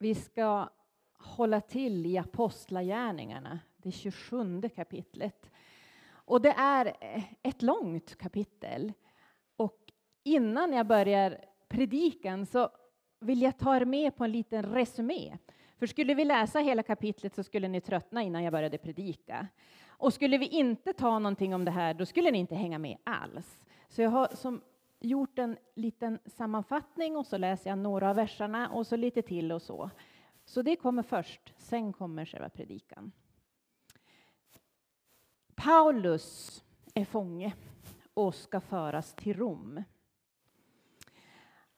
Vi ska hålla till i Apostlagärningarna, det 27 kapitlet. Och det är eh, ett långt kapitel. Och innan jag börjar predikan så vill jag ta er med på en liten resumé. För skulle vi läsa hela kapitlet så skulle ni tröttna innan jag började predika. Och skulle vi inte ta någonting om det här, då skulle ni inte hänga med alls. Så jag har som gjort en liten sammanfattning och så läser jag några av verserna och så lite till och så. Så det kommer först, sen kommer själva predikan. Paulus är fånge och ska föras till Rom.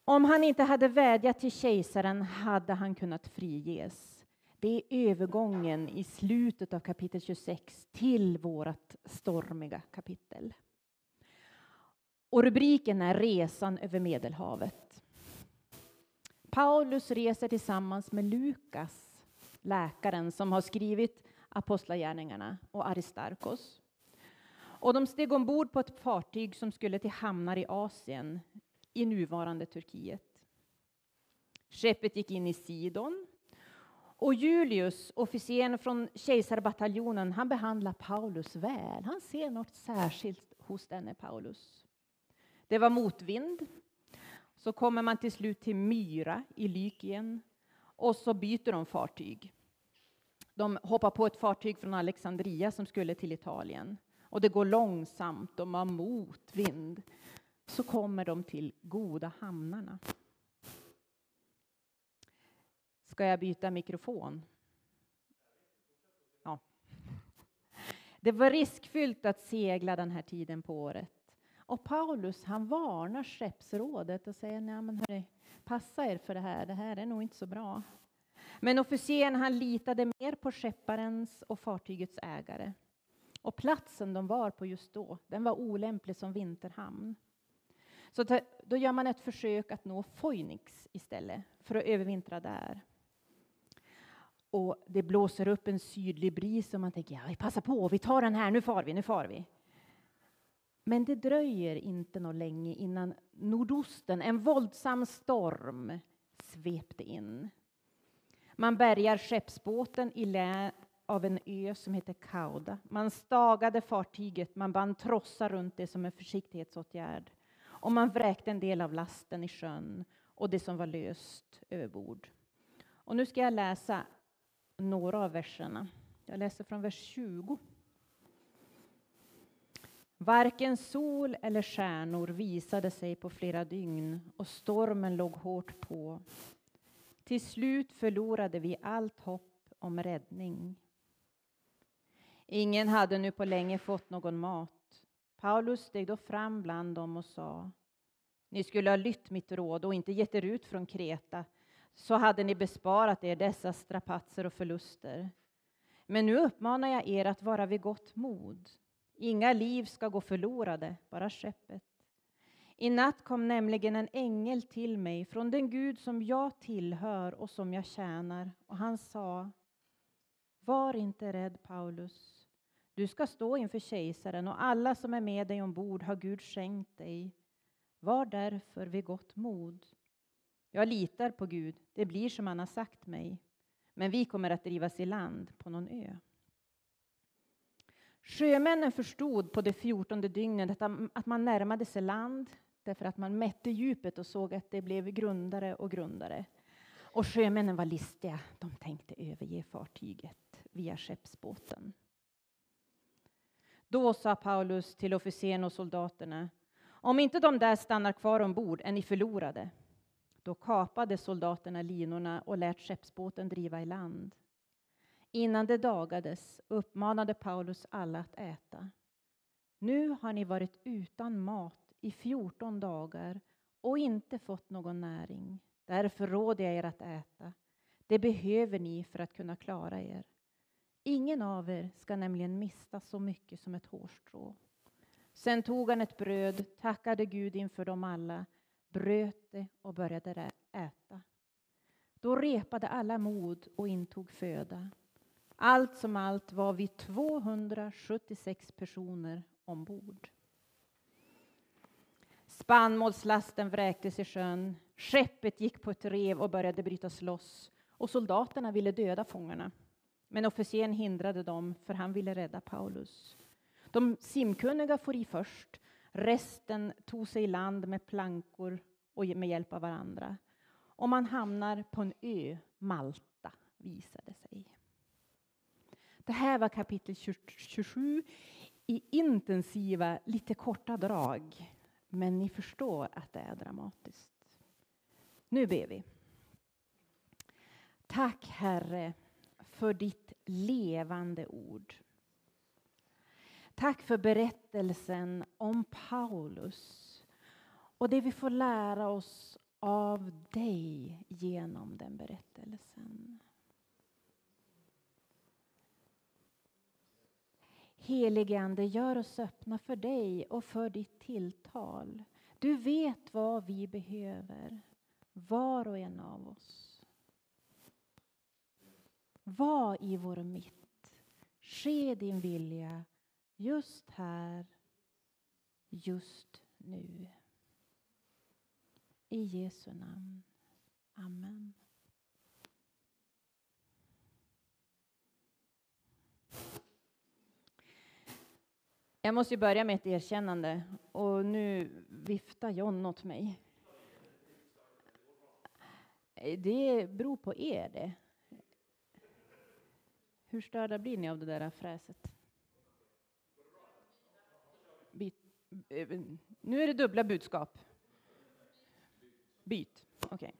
Om han inte hade vädjat till kejsaren hade han kunnat friges. Det är övergången i slutet av kapitel 26 till vårt stormiga kapitel. Och rubriken är Resan över Medelhavet. Paulus reser tillsammans med Lukas, läkaren som har skrivit Apostlagärningarna, och Aristarkos. Och de steg ombord på ett fartyg som skulle till hamnar i Asien, i nuvarande Turkiet. Skeppet gick in i Sidon och Julius, officeren från kejsarbataljonen, han behandlar Paulus väl. Han ser något särskilt hos denne Paulus. Det var motvind. Så kommer man till slut till Myra i Lykien och så byter de fartyg. De hoppar på ett fartyg från Alexandria som skulle till Italien och det går långsamt, de har motvind. Så kommer de till goda hamnarna. Ska jag byta mikrofon? Ja. Det var riskfyllt att segla den här tiden på året. Och Paulus han varnar skeppsrådet och säger nej men hörni, passa er för det här, det här är nog inte så bra. Men officeren han litade mer på skepparens och fartygets ägare. Och platsen de var på just då, den var olämplig som vinterhamn. Så då gör man ett försök att nå Phoenix istället för att övervintra där. Och det blåser upp en sydlig bris och man tänker ja, vi passar på, vi tar den här, nu far vi, nu far vi. Men det dröjer inte något länge innan nordosten, en våldsam storm, svepte in. Man bärgar skeppsbåten i lä av en ö som heter Kauda. Man stagade fartyget, man band trossar runt det som en försiktighetsåtgärd och man vräkte en del av lasten i sjön och det som var löst överbord. Och nu ska jag läsa några av verserna. Jag läser från vers 20. Varken sol eller stjärnor visade sig på flera dygn och stormen låg hårt på. Till slut förlorade vi allt hopp om räddning. Ingen hade nu på länge fått någon mat. Paulus steg då fram bland dem och sa Ni skulle ha lytt mitt råd och inte gett er ut från Kreta så hade ni besparat er dessa strapatser och förluster. Men nu uppmanar jag er att vara vid gott mod. Inga liv ska gå förlorade, bara skeppet. I natt kom nämligen en ängel till mig från den Gud som jag tillhör och som jag tjänar, och han sa Var inte rädd, Paulus. Du ska stå inför kejsaren och alla som är med dig ombord har Gud skänkt dig. Var därför vid gott mod. Jag litar på Gud, det blir som han har sagt mig, men vi kommer att drivas i land på någon ö. Sjömännen förstod på det fjortonde dygnet att man närmade sig land därför att man mätte djupet och såg att det blev grundare och grundare. Och sjömännen var listiga. De tänkte överge fartyget via skeppsbåten. Då sa Paulus till officeren och soldaterna om inte de där stannar kvar ombord är ni förlorade. Då kapade soldaterna linorna och lät skeppsbåten driva i land. Innan det dagades uppmanade Paulus alla att äta. Nu har ni varit utan mat i 14 dagar och inte fått någon näring. Därför råder jag er att äta. Det behöver ni för att kunna klara er. Ingen av er ska nämligen mista så mycket som ett hårstrå. Sen tog han ett bröd, tackade Gud inför dem alla, bröt det och började äta. Då repade alla mod och intog föda. Allt som allt var vi 276 personer ombord. Spannmålslasten vräktes i sjön. Skeppet gick på ett rev och började brytas loss och soldaterna ville döda fångarna. Men officeren hindrade dem, för han ville rädda Paulus. De simkunniga for i först, resten tog sig i land med plankor och med hjälp av varandra. Och man hamnar på en ö, Malta, visade sig. Det här var kapitel 27 i intensiva, lite korta drag. Men ni förstår att det är dramatiskt. Nu ber vi. Tack, Herre, för ditt levande ord. Tack för berättelsen om Paulus och det vi får lära oss av dig genom den berättelsen. Helige Ande, gör oss öppna för dig och för ditt tilltal. Du vet vad vi behöver, var och en av oss. Var i vår mitt. Ske din vilja just här, just nu. I Jesu namn. Amen. Jag måste ju börja med ett erkännande och nu viftar John åt mig. Det beror på er det. Hur störda blir ni av det där fräset? Eh, nu är det dubbla budskap. Byt. Okej. Okay.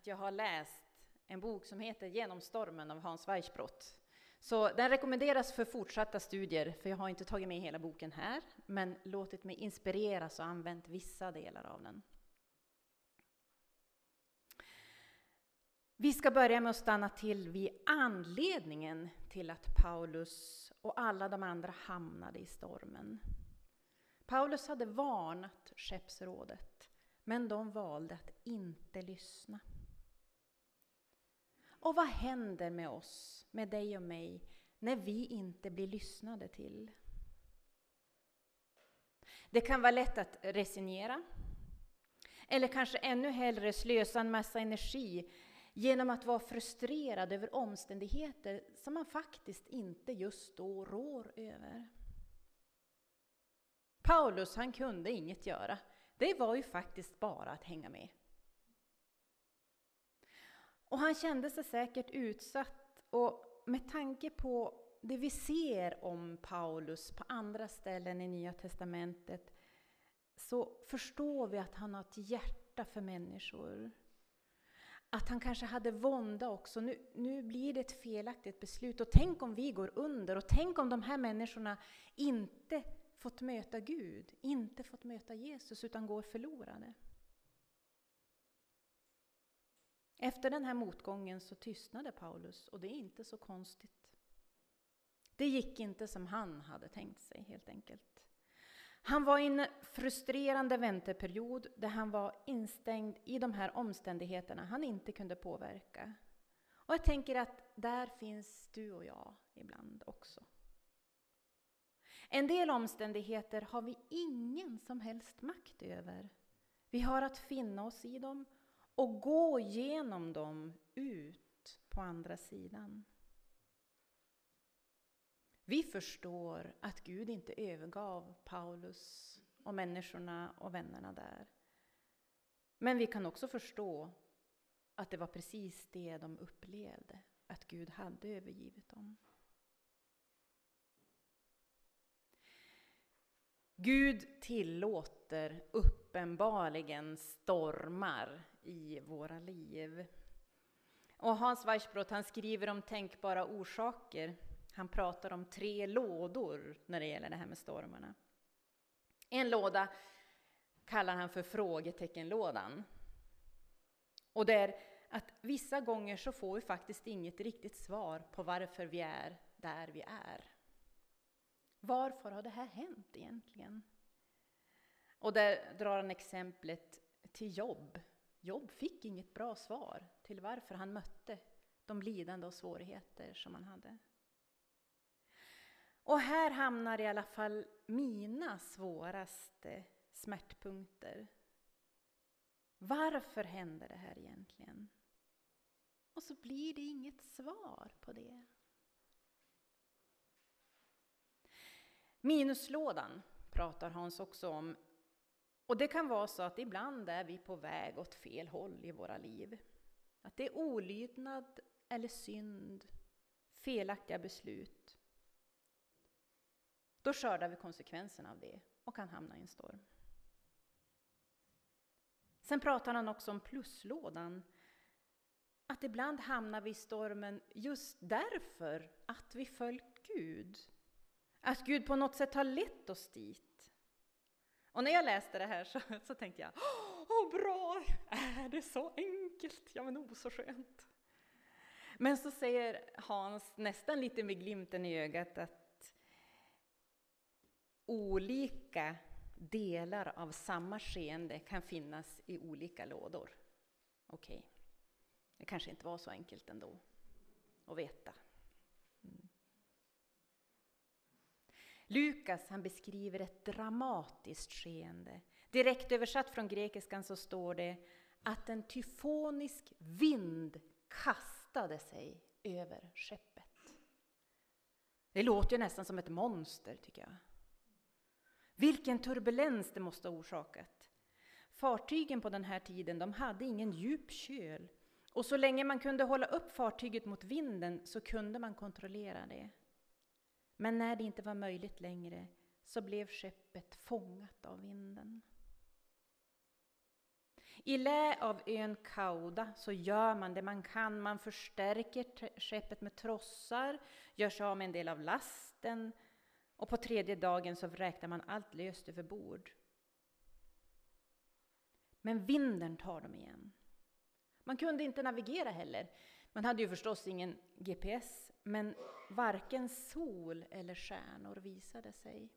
Att jag har läst en bok som heter Genom stormen av Hans Weichbrott. Så den rekommenderas för fortsatta studier, för jag har inte tagit med hela boken här, men låtit mig inspireras och använt vissa delar av den. Vi ska börja med att stanna till vid anledningen till att Paulus och alla de andra hamnade i stormen. Paulus hade varnat skeppsrådet, men de valde att inte lyssna. Och vad händer med oss, med dig och mig, när vi inte blir lyssnade till? Det kan vara lätt att resignera. Eller kanske ännu hellre slösa en massa energi genom att vara frustrerad över omständigheter som man faktiskt inte just då rår över. Paulus, han kunde inget göra. Det var ju faktiskt bara att hänga med. Och han kände sig säkert utsatt. Och med tanke på det vi ser om Paulus på andra ställen i Nya Testamentet så förstår vi att han har ett hjärta för människor. Att han kanske hade vånda också. Nu, nu blir det ett felaktigt beslut. Och tänk om vi går under och tänk om de här människorna inte fått möta Gud, inte fått möta Jesus utan går förlorade. Efter den här motgången så tystnade Paulus och det är inte så konstigt. Det gick inte som han hade tänkt sig helt enkelt. Han var i en frustrerande vänteperiod där han var instängd i de här omständigheterna han inte kunde påverka. Och jag tänker att där finns du och jag ibland också. En del omständigheter har vi ingen som helst makt över. Vi har att finna oss i dem och gå genom dem ut på andra sidan. Vi förstår att Gud inte övergav Paulus och människorna och vännerna där. Men vi kan också förstå att det var precis det de upplevde, att Gud hade övergivit dem. Gud tillåter uppenbarligen stormar i våra liv. Och Hans Weissbrott han skriver om tänkbara orsaker. Han pratar om tre lådor när det gäller det här med stormarna. En låda kallar han för frågeteckenlådan. Och det är att vissa gånger så får vi faktiskt inget riktigt svar på varför vi är där vi är. Varför har det här hänt egentligen? Och där drar han exemplet till Jobb. Jobb fick inget bra svar till varför han mötte de lidande och svårigheter som han hade. Och här hamnar i alla fall mina svåraste smärtpunkter. Varför händer det här egentligen? Och så blir det inget svar på det. Minuslådan pratar Hans också om. Och det kan vara så att ibland är vi på väg åt fel håll i våra liv. Att det är olydnad eller synd, felaktiga beslut. Då skördar vi konsekvenserna av det och kan hamna i en storm. Sen pratar han också om pluslådan. Att ibland hamnar vi i stormen just därför att vi följt Gud. Att Gud på något sätt har lett oss dit. Och när jag läste det här så, så tänkte jag, åh bra, är det så enkelt? Ja men oh så skönt. Men så säger Hans nästan lite med glimten i ögat att olika delar av samma skeende kan finnas i olika lådor. Okej, okay. det kanske inte var så enkelt ändå att veta. Lukas han beskriver ett dramatiskt skeende. Direkt översatt från grekiskan så står det att en tyfonisk vind kastade sig över skeppet. Det låter ju nästan som ett monster, tycker jag. Vilken turbulens det måste ha orsakat. Fartygen på den här tiden de hade ingen djup köl och så länge man kunde hålla upp fartyget mot vinden så kunde man kontrollera det. Men när det inte var möjligt längre så blev skeppet fångat av vinden. I lä av ön Kauda så gör man det man kan. Man förstärker skeppet med trossar, gör sig av med en del av lasten och på tredje dagen så räknar man allt löst över bord. Men vinden tar dem igen. Man kunde inte navigera heller. Man hade ju förstås ingen GPS, men varken sol eller stjärnor visade sig.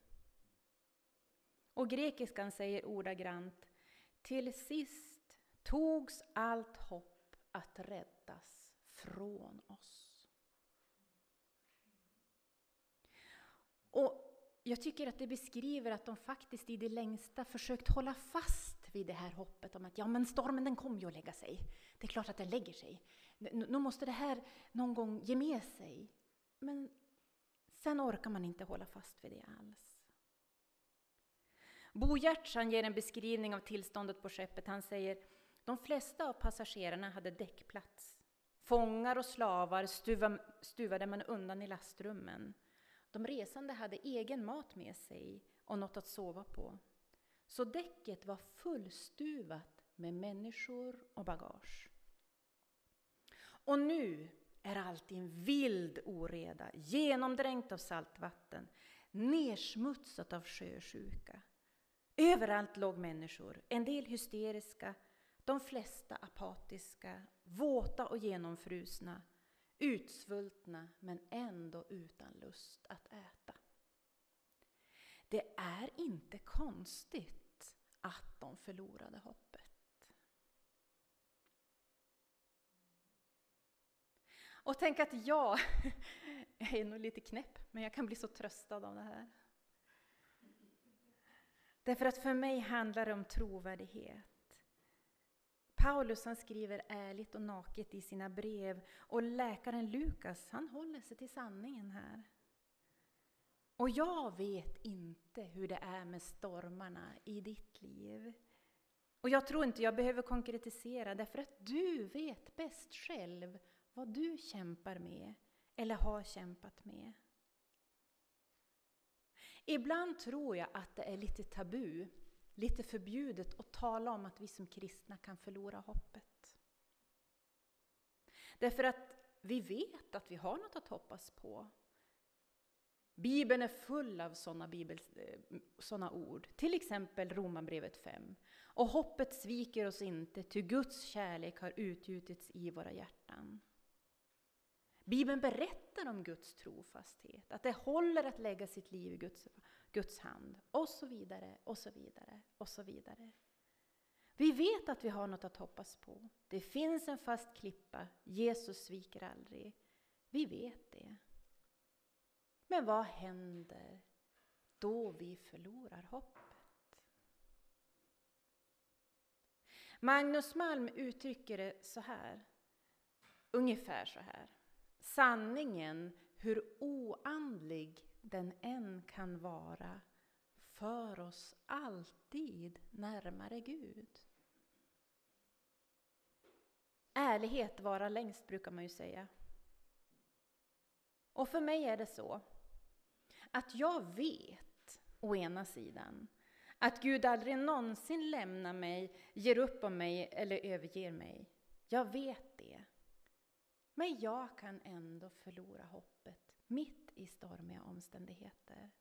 Och grekiskan säger ordagrant till sist togs allt hopp att räddas från oss. Och jag tycker att det beskriver att de faktiskt i det längsta försökt hålla fast vid det här hoppet om att ja, men stormen den kommer ju att lägga sig. Det är klart att den lägger sig. Nu måste det här någon gång ge med sig. Men sen orkar man inte hålla fast vid det alls. Bo Giertz ger en beskrivning av tillståndet på skeppet. Han säger de flesta av passagerarna hade däckplats. Fångar och slavar stuvade man undan i lastrummen. De resande hade egen mat med sig och något att sova på. Så däcket var fullstuvat med människor och bagage. Och nu är allt i en vild oreda, genomdränkt av saltvatten, nersmutsat av sjösjuka. Överallt låg människor, en del hysteriska, de flesta apatiska, våta och genomfrusna, utsvultna men ändå utan lust att äta. Det är inte konstigt att de förlorade hoppet. Och tänk att jag, jag är nog lite knäpp, men jag kan bli så tröstad av det här. Därför att för mig handlar det om trovärdighet. Paulus han skriver ärligt och naket i sina brev och läkaren Lukas han håller sig till sanningen här. Och jag vet inte hur det är med stormarna i ditt liv. Och jag tror inte jag behöver konkretisera därför att du vet bäst själv vad du kämpar med eller har kämpat med. Ibland tror jag att det är lite tabu lite förbjudet att tala om att vi som kristna kan förlora hoppet. Därför att vi vet att vi har något att hoppas på. Bibeln är full av sådana, bibel, eh, sådana ord, till exempel Romarbrevet 5. Och hoppet sviker oss inte, ty Guds kärlek har utgjutits i våra hjärtan. Bibeln berättar om Guds trofasthet, att det håller att lägga sitt liv i Guds, Guds hand, och så vidare, och så vidare, och så vidare. Vi vet att vi har något att hoppas på. Det finns en fast klippa, Jesus sviker aldrig. Vi vet det. Men vad händer då vi förlorar hoppet? Magnus Malm uttrycker det så här, ungefär så här. Sanningen, hur oandlig den än kan vara, för oss alltid närmare Gud. Ärlighet vara längst, brukar man ju säga. Och för mig är det så att jag vet, å ena sidan, att Gud aldrig någonsin lämnar mig, ger upp om mig eller överger mig. Jag vet det. Men jag kan ändå förlora hoppet mitt i stormiga omständigheter.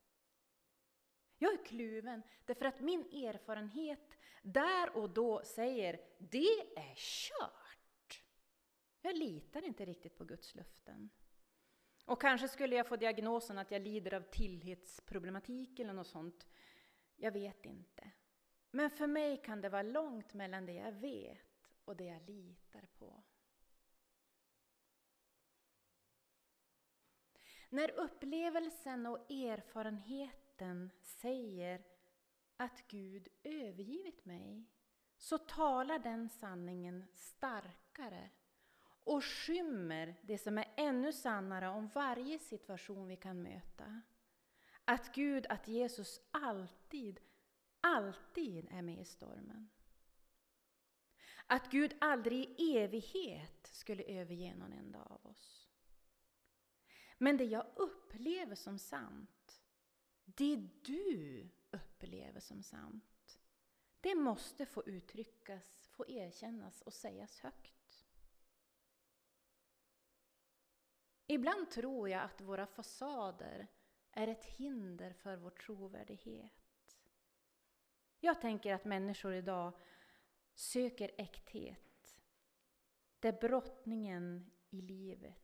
Jag är kluven därför att min erfarenhet där och då säger det är kört. Jag litar inte riktigt på Guds löften. Och kanske skulle jag få diagnosen att jag lider av tillhetsproblematik eller något sånt. Jag vet inte. Men för mig kan det vara långt mellan det jag vet och det jag litar på. När upplevelsen och erfarenheten säger att Gud övergivit mig så talar den sanningen starkare och skymmer det som är ännu sannare om varje situation vi kan möta. Att Gud, att Jesus alltid, alltid är med i stormen. Att Gud aldrig i evighet skulle överge någon enda av oss. Men det jag upplever som sant, det du upplever som sant, det måste få uttryckas, få erkännas och sägas högt. Ibland tror jag att våra fasader är ett hinder för vår trovärdighet. Jag tänker att människor idag söker äkthet, där brottningen i livet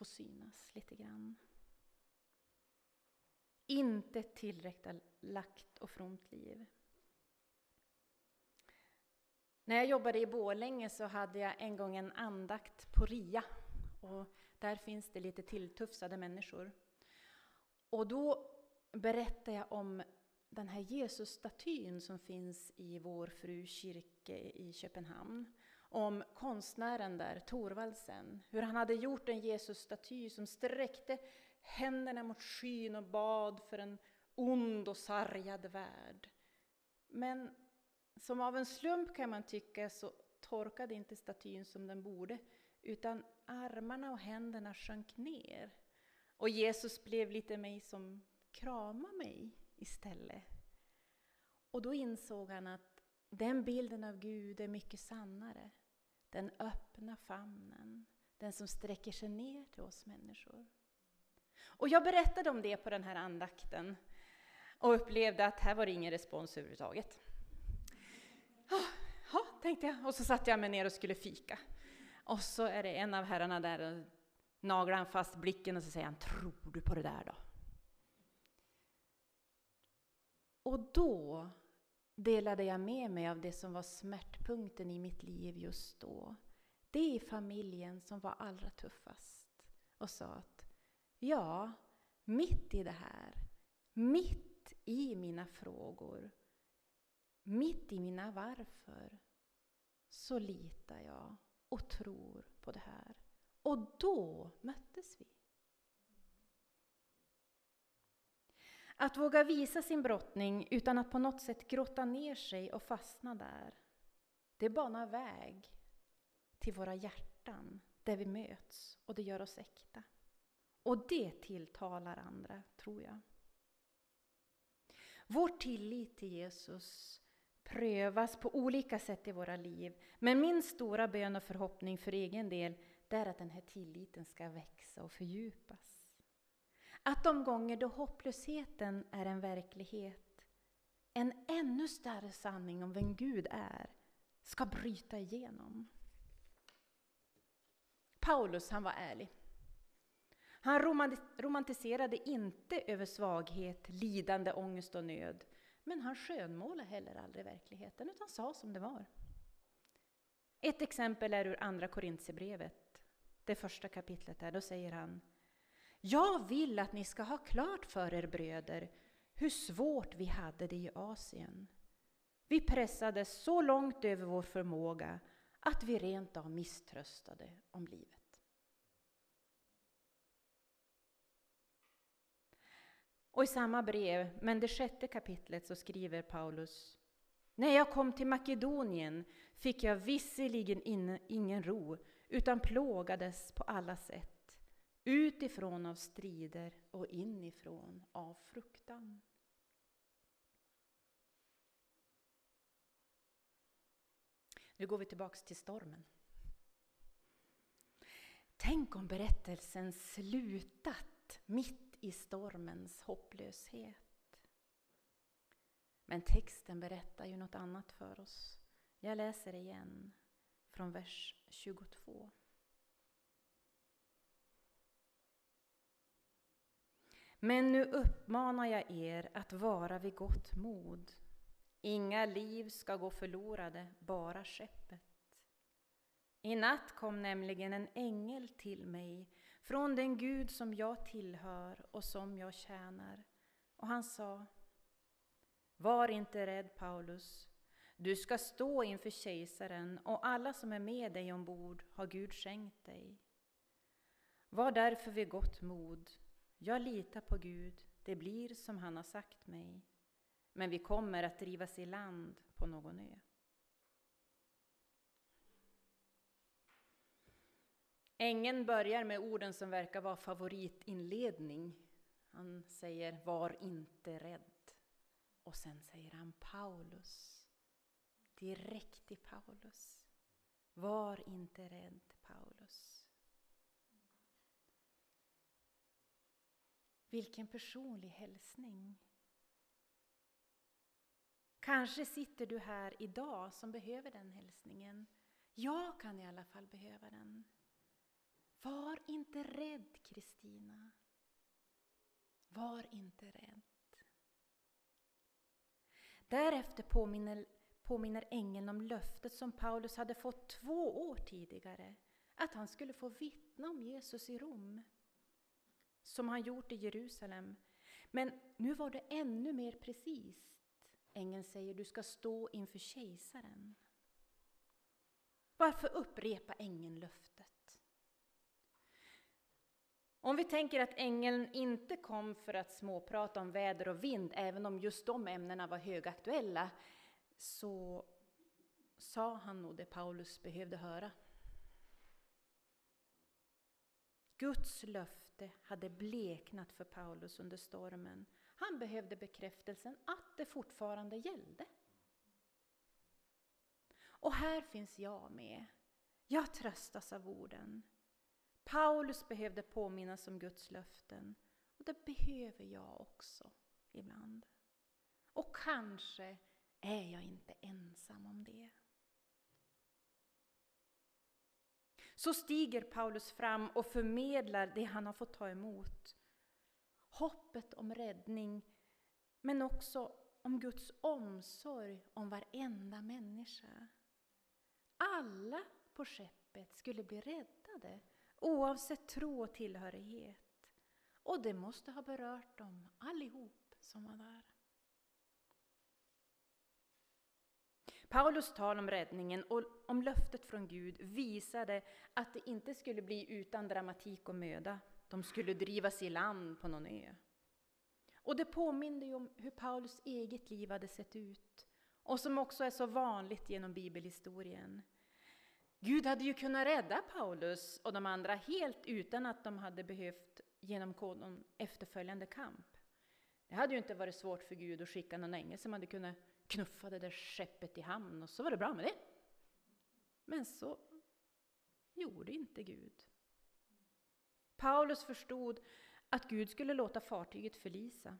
Få synas lite grann. Inte tillrättalagt och fromt liv. När jag jobbade i Bålänge så hade jag en gång en andakt på RIA. Och där finns det lite tilltufsade människor. Och då berättade jag om den här Jesusstatyn som finns i Vår Fru kyrka i Köpenhamn. Om konstnären där, Torvaldsen, hur han hade gjort en Jesusstaty som sträckte händerna mot skyn och bad för en ond och sargad värld. Men som av en slump kan man tycka så torkade inte statyn som den borde, utan armarna och händerna sjönk ner. Och Jesus blev lite mig som krama mig istället. Och då insåg han att den bilden av Gud är mycket sannare. Den öppna famnen, den som sträcker sig ner till oss människor. Och jag berättade om det på den här andakten och upplevde att här var det ingen respons överhuvudtaget. Ah, ja, tänkte jag, och så satte jag mig ner och skulle fika. Och så är det en av herrarna där och naglar han fast blicken och så säger han Tror du på det där då? Och då delade jag med mig av det som var smärtpunkten i mitt liv just då. Det i familjen som var allra tuffast och sa att ja, mitt i det här, mitt i mina frågor, mitt i mina varför, så litar jag och tror på det här. Och då möttes vi. Att våga visa sin brottning utan att på något sätt grotta ner sig och fastna där, det banar väg till våra hjärtan där vi möts och det gör oss äkta. Och det tilltalar andra, tror jag. Vår tillit till Jesus prövas på olika sätt i våra liv. Men min stora bön och förhoppning för egen del, det är att den här tilliten ska växa och fördjupas. Att de gånger då hopplösheten är en verklighet, en ännu större sanning om vem Gud är, ska bryta igenom. Paulus, han var ärlig. Han romantiserade inte över svaghet, lidande, ångest och nöd. Men han skönmålade heller aldrig verkligheten, utan sa som det var. Ett exempel är ur Andra Korintierbrevet, det första kapitlet där. Då säger han jag vill att ni ska ha klart för er bröder hur svårt vi hade det i Asien. Vi pressades så långt över vår förmåga att vi rent av misströstade om livet. Och i samma brev, men det sjätte kapitlet, så skriver Paulus När jag kom till Makedonien fick jag visserligen in, ingen ro, utan plågades på alla sätt, utifrån av strider och inifrån av fruktan. Nu går vi tillbaks till stormen. Tänk om berättelsen slutat mitt i stormens hopplöshet. Men texten berättar ju något annat för oss. Jag läser igen från vers 22. Men nu uppmanar jag er att vara vid gott mod. Inga liv ska gå förlorade, bara skeppet. I natt kom nämligen en ängel till mig från den Gud som jag tillhör och som jag tjänar. Och han sa Var inte rädd, Paulus. Du ska stå inför kejsaren och alla som är med dig ombord har Gud skänkt dig. Var därför vid gott mod. Jag litar på Gud, det blir som han har sagt mig. Men vi kommer att drivas i land på någon ö. Ängeln börjar med orden som verkar vara favoritinledning. Han säger ”var inte rädd” och sen säger han Paulus. Direkt till Paulus. Var inte rädd, Paulus. Vilken personlig hälsning. Kanske sitter du här idag som behöver den hälsningen. Jag kan i alla fall behöva den. Var inte rädd, Kristina. Var inte rädd. Därefter påminner, påminner ängeln om löftet som Paulus hade fått två år tidigare, att han skulle få vittna om Jesus i Rom, som han gjort i Jerusalem. Men nu var det ännu mer precis. Ängeln säger du ska stå inför kejsaren. Varför upprepa ängeln löftet? Om vi tänker att ängeln inte kom för att småprata om väder och vind, även om just de ämnena var högaktuella, så sa han nog det Paulus behövde höra. Guds löfte hade bleknat för Paulus under stormen. Han behövde bekräftelsen att det fortfarande gällde. Och här finns jag med. Jag tröstas av orden. Paulus behövde påminnas om Guds löften och det behöver jag också ibland. Och kanske är jag inte ensam om det. Så stiger Paulus fram och förmedlar det han har fått ta emot. Hoppet om räddning, men också om Guds omsorg om varenda människa. Alla på skeppet skulle bli räddade oavsett tro och tillhörighet. Och det måste ha berört dem allihop som var där. Paulus tal om räddningen och om löftet från Gud visade att det inte skulle bli utan dramatik och möda. De skulle drivas i land på någon ö. Och det påminde ju om hur Paulus eget liv hade sett ut och som också är så vanligt genom bibelhistorien. Gud hade ju kunnat rädda Paulus och de andra helt utan att de hade behövt genomgå någon efterföljande kamp. Det hade ju inte varit svårt för Gud att skicka någon ängel som hade kunnat knuffade det skeppet i hamn och så var det bra med det. Men så gjorde inte Gud. Paulus förstod att Gud skulle låta fartyget förlisa.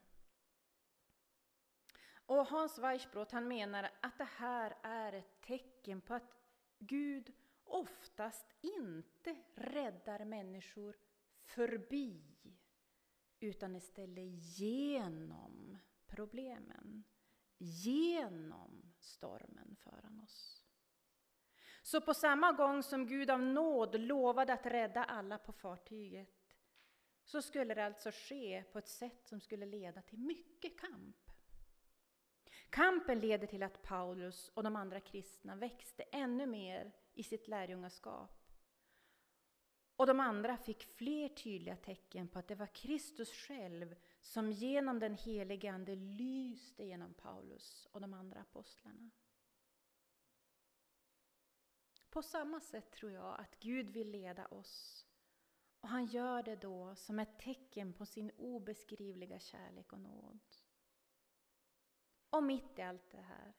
Och Hans Weichbrott han menar att det här är ett tecken på att Gud oftast inte räddar människor förbi utan istället genom problemen, genom stormen föran oss. Så på samma gång som Gud av nåd lovade att rädda alla på fartyget så skulle det alltså ske på ett sätt som skulle leda till mycket kamp. Kampen leder till att Paulus och de andra kristna växte ännu mer i sitt lärjungaskap. Och de andra fick fler tydliga tecken på att det var Kristus själv som genom den helige Ande lyste genom Paulus och de andra apostlarna. På samma sätt tror jag att Gud vill leda oss. Och han gör det då som ett tecken på sin obeskrivliga kärlek och nåd. Och mitt i allt det här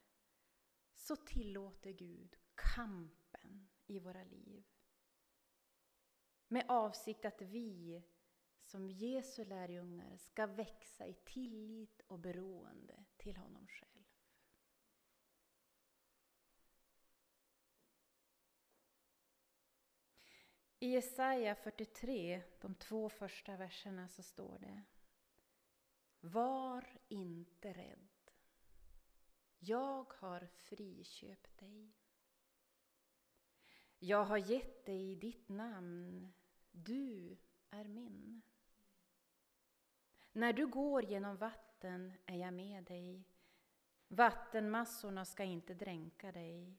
så tillåter Gud kampen i våra liv. Med avsikt att vi som Jesu lärjungar ska växa i tillit och beroende till honom själv. I Jesaja 43, de två första verserna, så står det Var inte rädd. Jag har friköpt dig. Jag har gett dig ditt namn. Du är min. När du går genom vatten är jag med dig. Vattenmassorna ska inte dränka dig.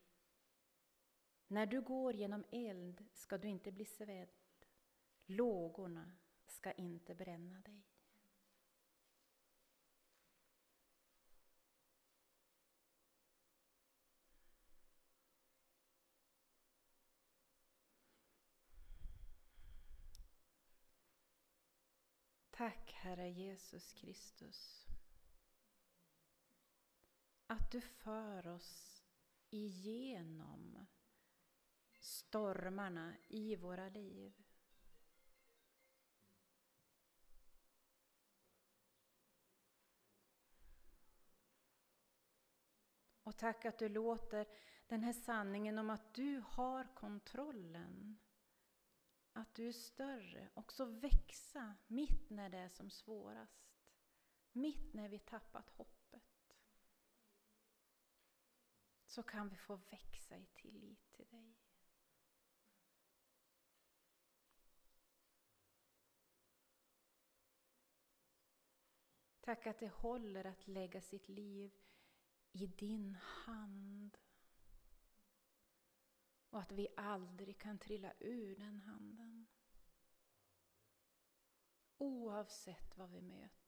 När du går genom eld ska du inte bli svedd. Lågorna ska inte bränna dig. Tack Herre Jesus Kristus. Att du för oss igenom stormarna i våra liv. Och tack att du låter den här sanningen om att du har kontrollen, att du är större, också växa mitt när det är som svårast. Mitt när vi tappat hoppet. Så kan vi få växa i tillit till dig. Tack att det håller att lägga sitt liv i din hand. Och att vi aldrig kan trilla ur den handen. Oavsett vad vi möter.